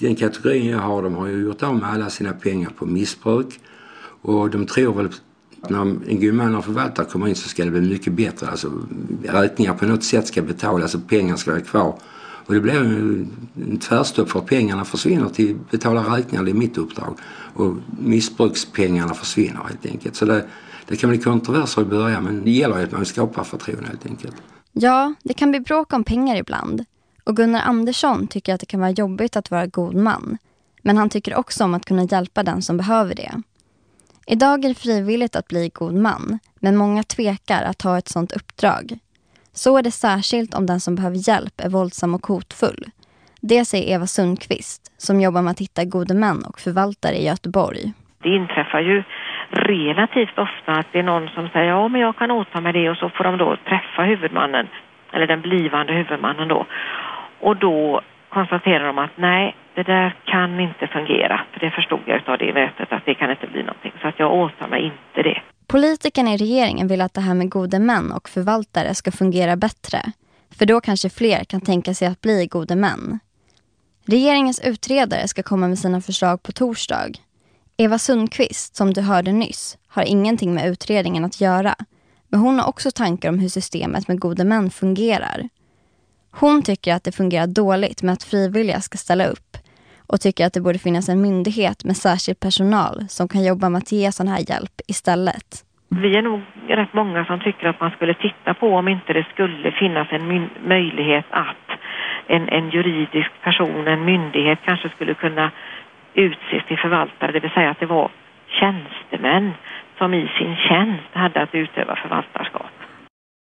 den kategorin jag har, de har ju gjort av med alla sina pengar på missbruk. Och de tror väl när en god man och förvaltare kommer in så ska det bli mycket bättre. Alltså räkningar på något sätt ska betalas alltså och pengar ska vara kvar. Och det blir en tvärstopp för pengarna försvinner till betala räkningar, det är mitt uppdrag. Och missbrukspengarna försvinner helt enkelt. Så det, det kan bli kontroverser i början men det gäller att man skapar förtroende helt enkelt. Ja, det kan bli bråk om pengar ibland. Och Gunnar Andersson tycker att det kan vara jobbigt att vara god man. Men han tycker också om att kunna hjälpa den som behöver det. Idag är det frivilligt att bli god man, men många tvekar att ta ett sådant uppdrag. Så är det särskilt om den som behöver hjälp är våldsam och hotfull. Det säger Eva Sundqvist, som jobbar med att hitta gode män och förvaltare i Göteborg. Det inträffar ju relativt ofta att det är någon som säger ja men jag kan åta mig det och så får de då träffa huvudmannen, eller den blivande huvudmannen då. Och då konstaterar de att nej, det där kan inte fungera. För det förstod jag av det mötet att det kan inte bli någonting. Så att jag åtar mig inte det. Politikerna i regeringen vill att det här med gode män och förvaltare ska fungera bättre. För då kanske fler kan tänka sig att bli gode män. Regeringens utredare ska komma med sina förslag på torsdag. Eva Sundqvist, som du hörde nyss, har ingenting med utredningen att göra. Men hon har också tankar om hur systemet med gode män fungerar. Hon tycker att det fungerar dåligt med att frivilliga ska ställa upp och tycker att det borde finnas en myndighet med särskild personal som kan jobba med att ge sån här hjälp istället. Vi är nog rätt många som tycker att man skulle titta på om inte det skulle finnas en möjlighet att en, en juridisk person, en myndighet kanske skulle kunna utses till förvaltare, det vill säga att det var tjänstemän som i sin tjänst hade att utöva förvaltarskap.